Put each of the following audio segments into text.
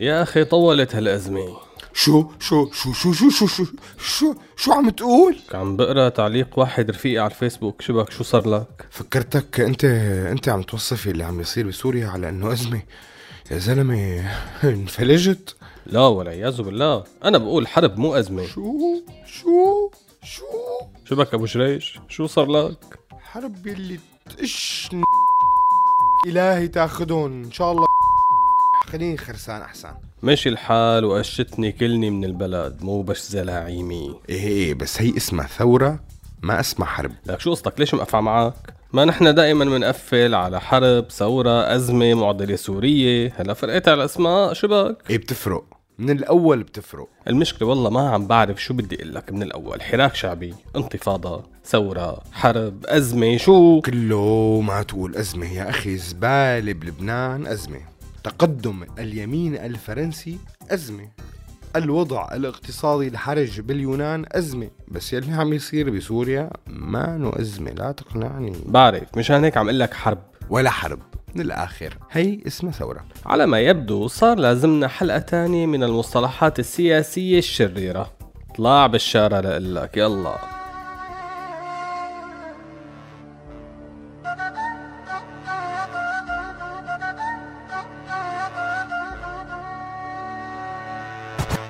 يا أخي طولت هالأزمة. شو شو شو شو شو شو شو شو شو عم تقول؟ عم بقرأ تعليق واحد رفيقي على الفيسبوك. شبك شو صار لك؟ فكرتك أنت أنت عم توصفي اللي عم يصير بسوريا على إنه أزمة. يا زلمة انفلجت؟ لا والعياذ بالله. أنا بقول حرب مو أزمة. شو شو؟ شو؟ شبك أبو شريش؟ شو صار لك؟ حرب اللي تقش إلهي تاخذهم إن شاء الله خليني خرسان أحسن. ماشي الحال وقشتني كلني من البلد مو بس زلاعيمي إيه إيه بس هي اسمها ثورة ما اسمها حرب. لك شو قصدك ليش مقفع معك؟ ما نحن دائما بنقفل على حرب ثورة أزمة معضلة سورية. هلا فرقت على الأسماء شبك؟ إيه بتفرق. من الأول بتفرق. المشكلة والله ما عم بعرف شو بدي أقول لك من الأول. حراك شعبي انتفاضة ثورة حرب أزمة شو؟ كله ما تقول أزمة يا أخي زبالة بلبنان أزمة. تقدم اليمين الفرنسي أزمة. الوضع الاقتصادي الحرج باليونان أزمة. بس يلي عم يصير بسوريا ما أزمة لا تقنعني. بعرف مشان هيك عم لك حرب. ولا حرب. من الآخر. هي اسمها ثورة. على ما يبدو صار لازمنا حلقة تانية من المصطلحات السياسية الشريرة. طلع بالشارع لقلك يلا.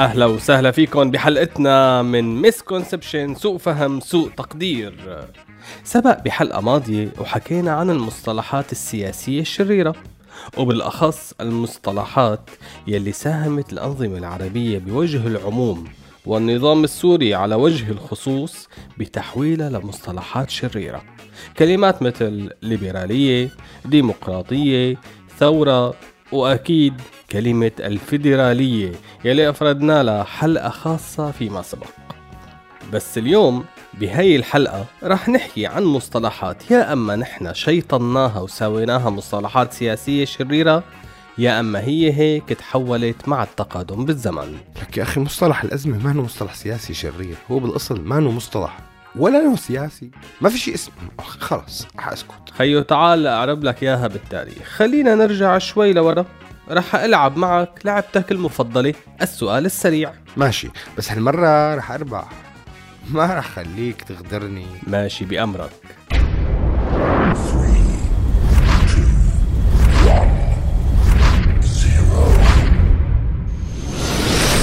أهلا وسهلا فيكم بحلقتنا من misconception سوء فهم سوء تقدير. سبق بحلقة ماضية وحكينا عن المصطلحات السياسية الشريرة وبالأخص المصطلحات يلي ساهمت الأنظمة العربية بوجه العموم والنظام السوري على وجه الخصوص بتحويلها لمصطلحات شريرة. كلمات مثل ليبرالية ديمقراطية ثورة وأكيد كلمة الفيدرالية يلي أفردنا لها حلقة خاصة فيما سبق. بس اليوم بهاي الحلقة رح نحكي عن مصطلحات. يا أما نحن شيطناها وسويناها مصطلحات سياسية شريرة يا أما هي هيك تحولت مع التقادم بالزمن. لك يا أخي مصطلح الأزمة ما هو مصطلح سياسي شرير. هو بالأصل ما هو مصطلح ولا له سياسي. ما في شيء اسمه. خلص حأسكت. خيو تعال أعرب لك إياها بالتاريخ. خلينا نرجع شوي لورا. رح ألعب معك لعبتك المفضلة. السؤال السريع. ماشي بس هالمرة رح أربح. ما رح خليك تغدرني. ماشي بأمرك.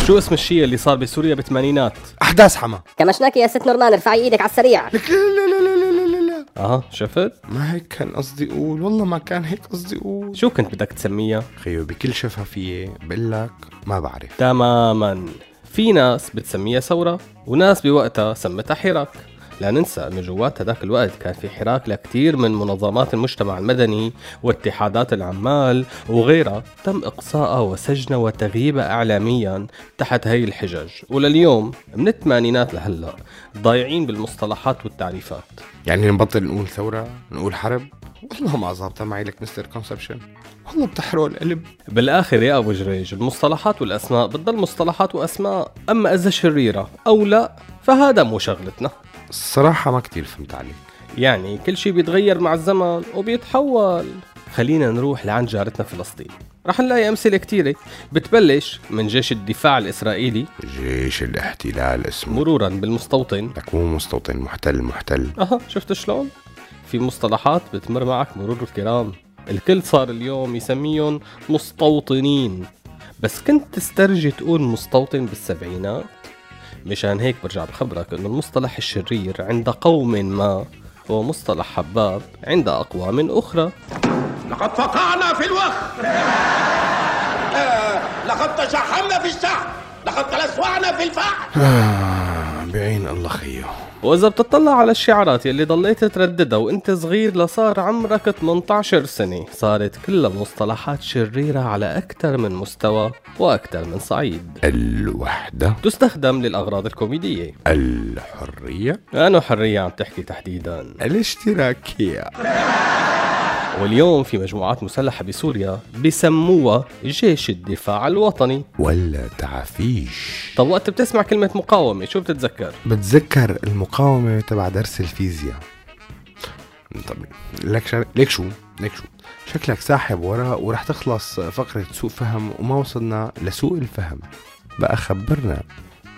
شو اسم الشيء اللي صار بسوريا بالثمانينات؟ أحداث حما. كمشناك يا ست نورمان ارفعي إيدك على السريع. لك لا لا لا أها. شفت؟ ما هيك كان قصدي أقول. والله ما كان هيك قصدي أقول. شو كنت بدك تسميها؟ خيو بكل شفافية بقول لك ما بعرف. تماما. في ناس بتسميها ثورة وناس بوقتها سمتها حراك. لا ننسى انه جوات هذاك الوقت كان في حراك لكثير من منظمات المجتمع المدني واتحادات العمال وغيرها تم اقصائها وسجنها وتغييبها اعلاميا تحت هي الحجج ولليوم من الثمانينات لهلأ ضايعين بالمصطلحات والتعريفات. يعني نبطل نقول ثورة نقول حرب؟ والله ما ظابطة معي لك مستر كونسبشن والله بتحرق القلب. بالآخر يا أبو جريج المصطلحات والأسماء بتضل مصطلحات وأسماء أما إذا شريرة أو لا فهذا مو شغلتنا. الصراحة ما كتير فهمت عليك. يعني كل شيء بيتغير مع الزمن وبيتحول. خلينا نروح لعند جارتنا فلسطين. رح نلاقي أمثلة كتيرة. بتبلش من جيش الدفاع الإسرائيلي. جيش الاحتلال اسمه مرورا بالمستوطن. لك مو مستوطن محتل محتل. أها شفت شلون؟ في مصطلحات بتمر معك مرور الكرام. الكل صار اليوم يسميهم مستوطنين. بس كنت تسترجي تقول مستوطن بالسبعينات؟ مشان هيك برجع بخبرك إنه المصطلح الشرير عند قوم ما هو مصطلح حباب عند أقوام أخرى. لقد فقعنا في الوخ لقد تشحمنا في الشحن لقد تلسوعنا في الفحم آه. بعين الله خيو. وإذا بتطلع على الشعارات يلي ضليت ترددها وإنت صغير لصار عمرك 18 سنة صارت كلها مصطلحات شريرة على أكثر من مستوى وأكثر من صعيد. الوحدة. تستخدم للأغراض الكوميدية. الحرية. أنا حرية عم تحكي تحديدا. الاشتراكية. واليوم في مجموعات مسلحة بسوريا بسموها جيش الدفاع الوطني. ولا تعفيش. طب وقت بتسمع كلمة مقاومة شو بتتذكر؟ بتذكر المقاومة تبع درس الفيزياء. طب لك شا... ليك شو؟ ليك شو؟ شكلك ساحب وراء ورح تخلص فقرة سوء فهم وما وصلنا لسوء الفهم. بقى خبرنا.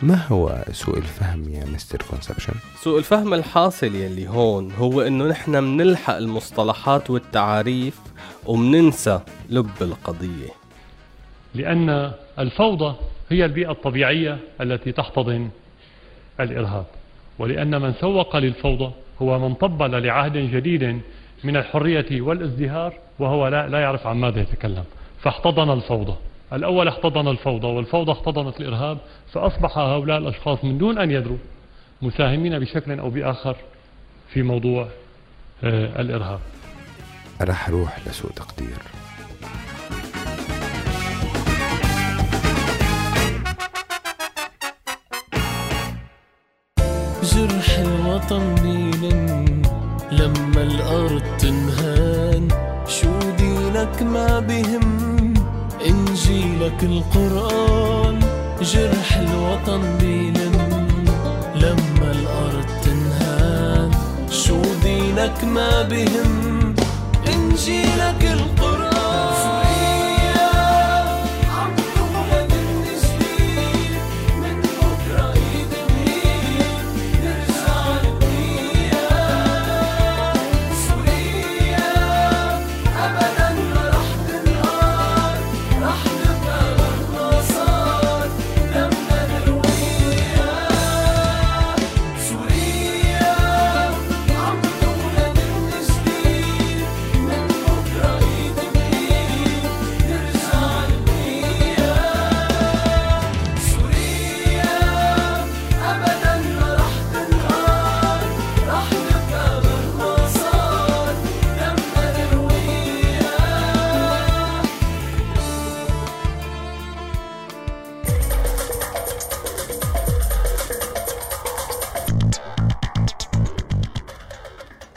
ما هو سوء الفهم يا مستر كونسبشن؟ سوء الفهم الحاصل يلي هون هو إنه نحن منلحق المصطلحات والتعاريف ومننسى لب القضية. لأن الفوضى هي البيئة الطبيعية التي تحتضن الإرهاب. ولأن من سوق للفوضى هو من طبل لعهد جديد من الحرية والازدهار وهو لا, لا يعرف عن ماذا يتكلم. فاحتضن الفوضى. الأول احتضن الفوضى والفوضى احتضنت الإرهاب فأصبح هؤلاء الأشخاص من دون أن يدروا مساهمين بشكل أو بآخر في موضوع آه، الإرهاب. رح أروح لسوء تقدير. جرح الوطن بيلن لما الأرض تنهان شو دينك ما بهم؟ إنجيلك القرآن جرح الوطن بيلن لما الأرض تنهان شو دينك ما بهم؟ إنجيلك القرآن.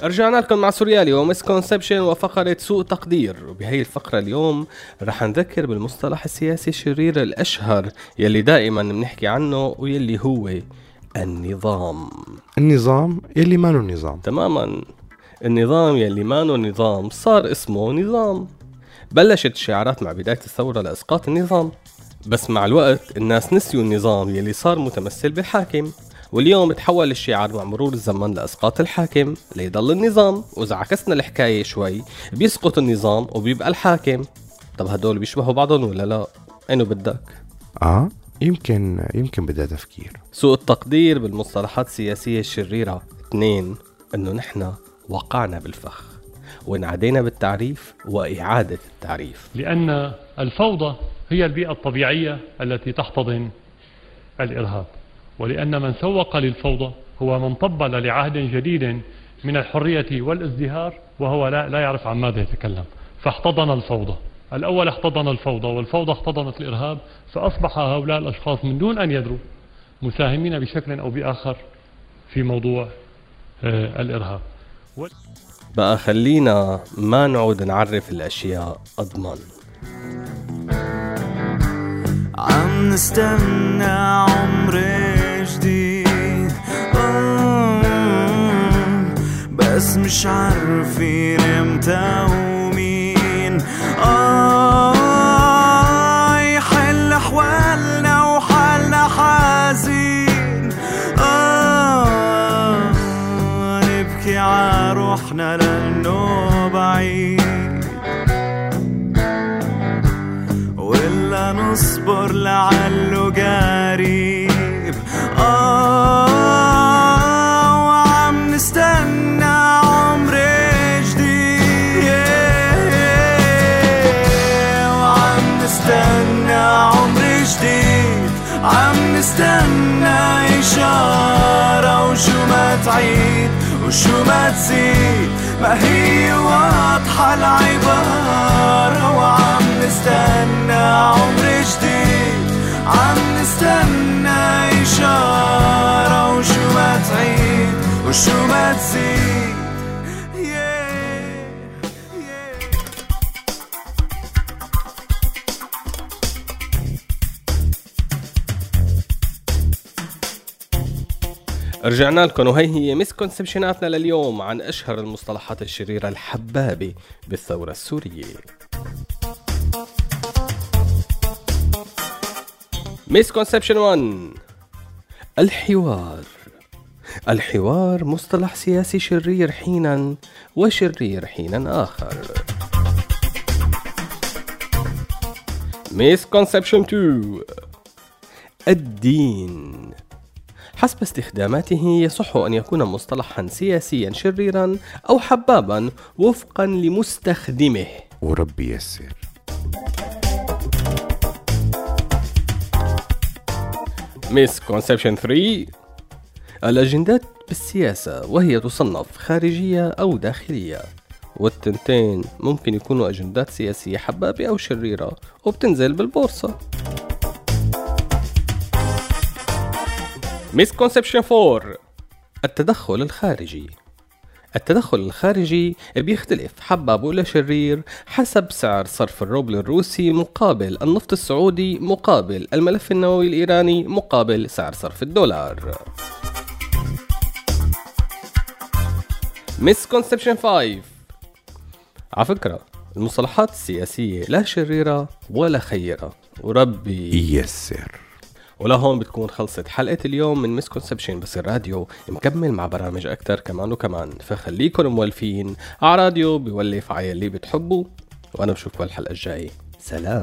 رجعنا لكم مع سوريالي و misconception وفقرة سوء تقدير. وبهي الفقرة اليوم رح نذكر بالمصطلح السياسي الشرير الأشهر يلي دائما بنحكي عنه ويلي هو النظام. النظام يلي ما نظام. تماما. النظام يلي مانو نظام. صار اسمه نظام. بلشت الشعارات مع بداية الثورة لإسقاط النظام. بس مع الوقت الناس نسيوا النظام يلي صار متمثل بالحاكم. واليوم تحول الشعار مع مرور الزمن لإسقاط الحاكم ليضل النظام وإذا عكسنا الحكاية شوي بيسقط النظام وبيبقى الحاكم. طب هدول بيشبهوا بعضهم ولا لا؟ أينو بدك؟ آه يمكن يمكن بدها تفكير. سوء التقدير بالمصطلحات السياسية الشريرة. اثنين إنه نحن وقعنا بالفخ وانعدينا بالتعريف وإعادة التعريف. لأن الفوضى هي البيئة الطبيعية التي تحتضن الإرهاب. ولأن من سوق للفوضى هو من طبل لعهد جديد من الحرية والازدهار وهو لا, لا يعرف عن ماذا يتكلم. فاحتضن الفوضى. الأول احتضن الفوضى والفوضى احتضنت الإرهاب فأصبح هؤلاء الأشخاص من دون أن يدروا مساهمين بشكل أو بآخر في موضوع آه، الإرهاب. بقى خلينا ما نعود نعرف الأشياء أضمن. عم نستنى عمر بس مش عارفين إمتى ومين. آه يحل أحوالنا وحالنا حزين. آه نبكي ع روحنا لأنه بعيد. ولا نصبر لعله عم نستنى إشارة وشو ما تعيد وشو ما تزيد؟ ما هي واضحة العبارة وعم نستنى عمر جديد. عم نستنى إشارة وشو ما تعيد وشو ما تزيد. رجعنا لكم وهي هي مسكونسبشناتنا لليوم عن أشهر المصطلحات الشريرة الحبابة بالثورة السورية. misconception 1 الحوار. الحوار مصطلح سياسي شرير حينا وشرير حينا آخر. misconception 2 الدين. حسب استخداماته يصح أن يكون مصطلحا سياسيا شريرا أو حبابا وفقا لمستخدمه. وربي يسر. misconception 3 الأجندات بالسياسة وهي تصنف خارجية أو داخلية. والتنتين ممكن يكونوا أجندات سياسية حبابة أو شريرة وبتنزل بالبورصة. misconception 4 التدخل الخارجي. التدخل الخارجي بيختلف حباب ولا شرير حسب سعر صرف الروبل الروسي مقابل النفط السعودي مقابل الملف النووي الإيراني مقابل سعر صرف الدولار. misconception 5 على فكرة المصطلحات السياسية لا شريرة ولا خيرة. وربي. يسر. ولهون بتكون خلصت حلقة اليوم من misconception بس الراديو مكمل مع برامج أكتر كمان وكمان. فخليكن مولفين على راديو بيولف عيال اللي بتحبوا وأنا بشوفكم الحلقة الجاية. سلام.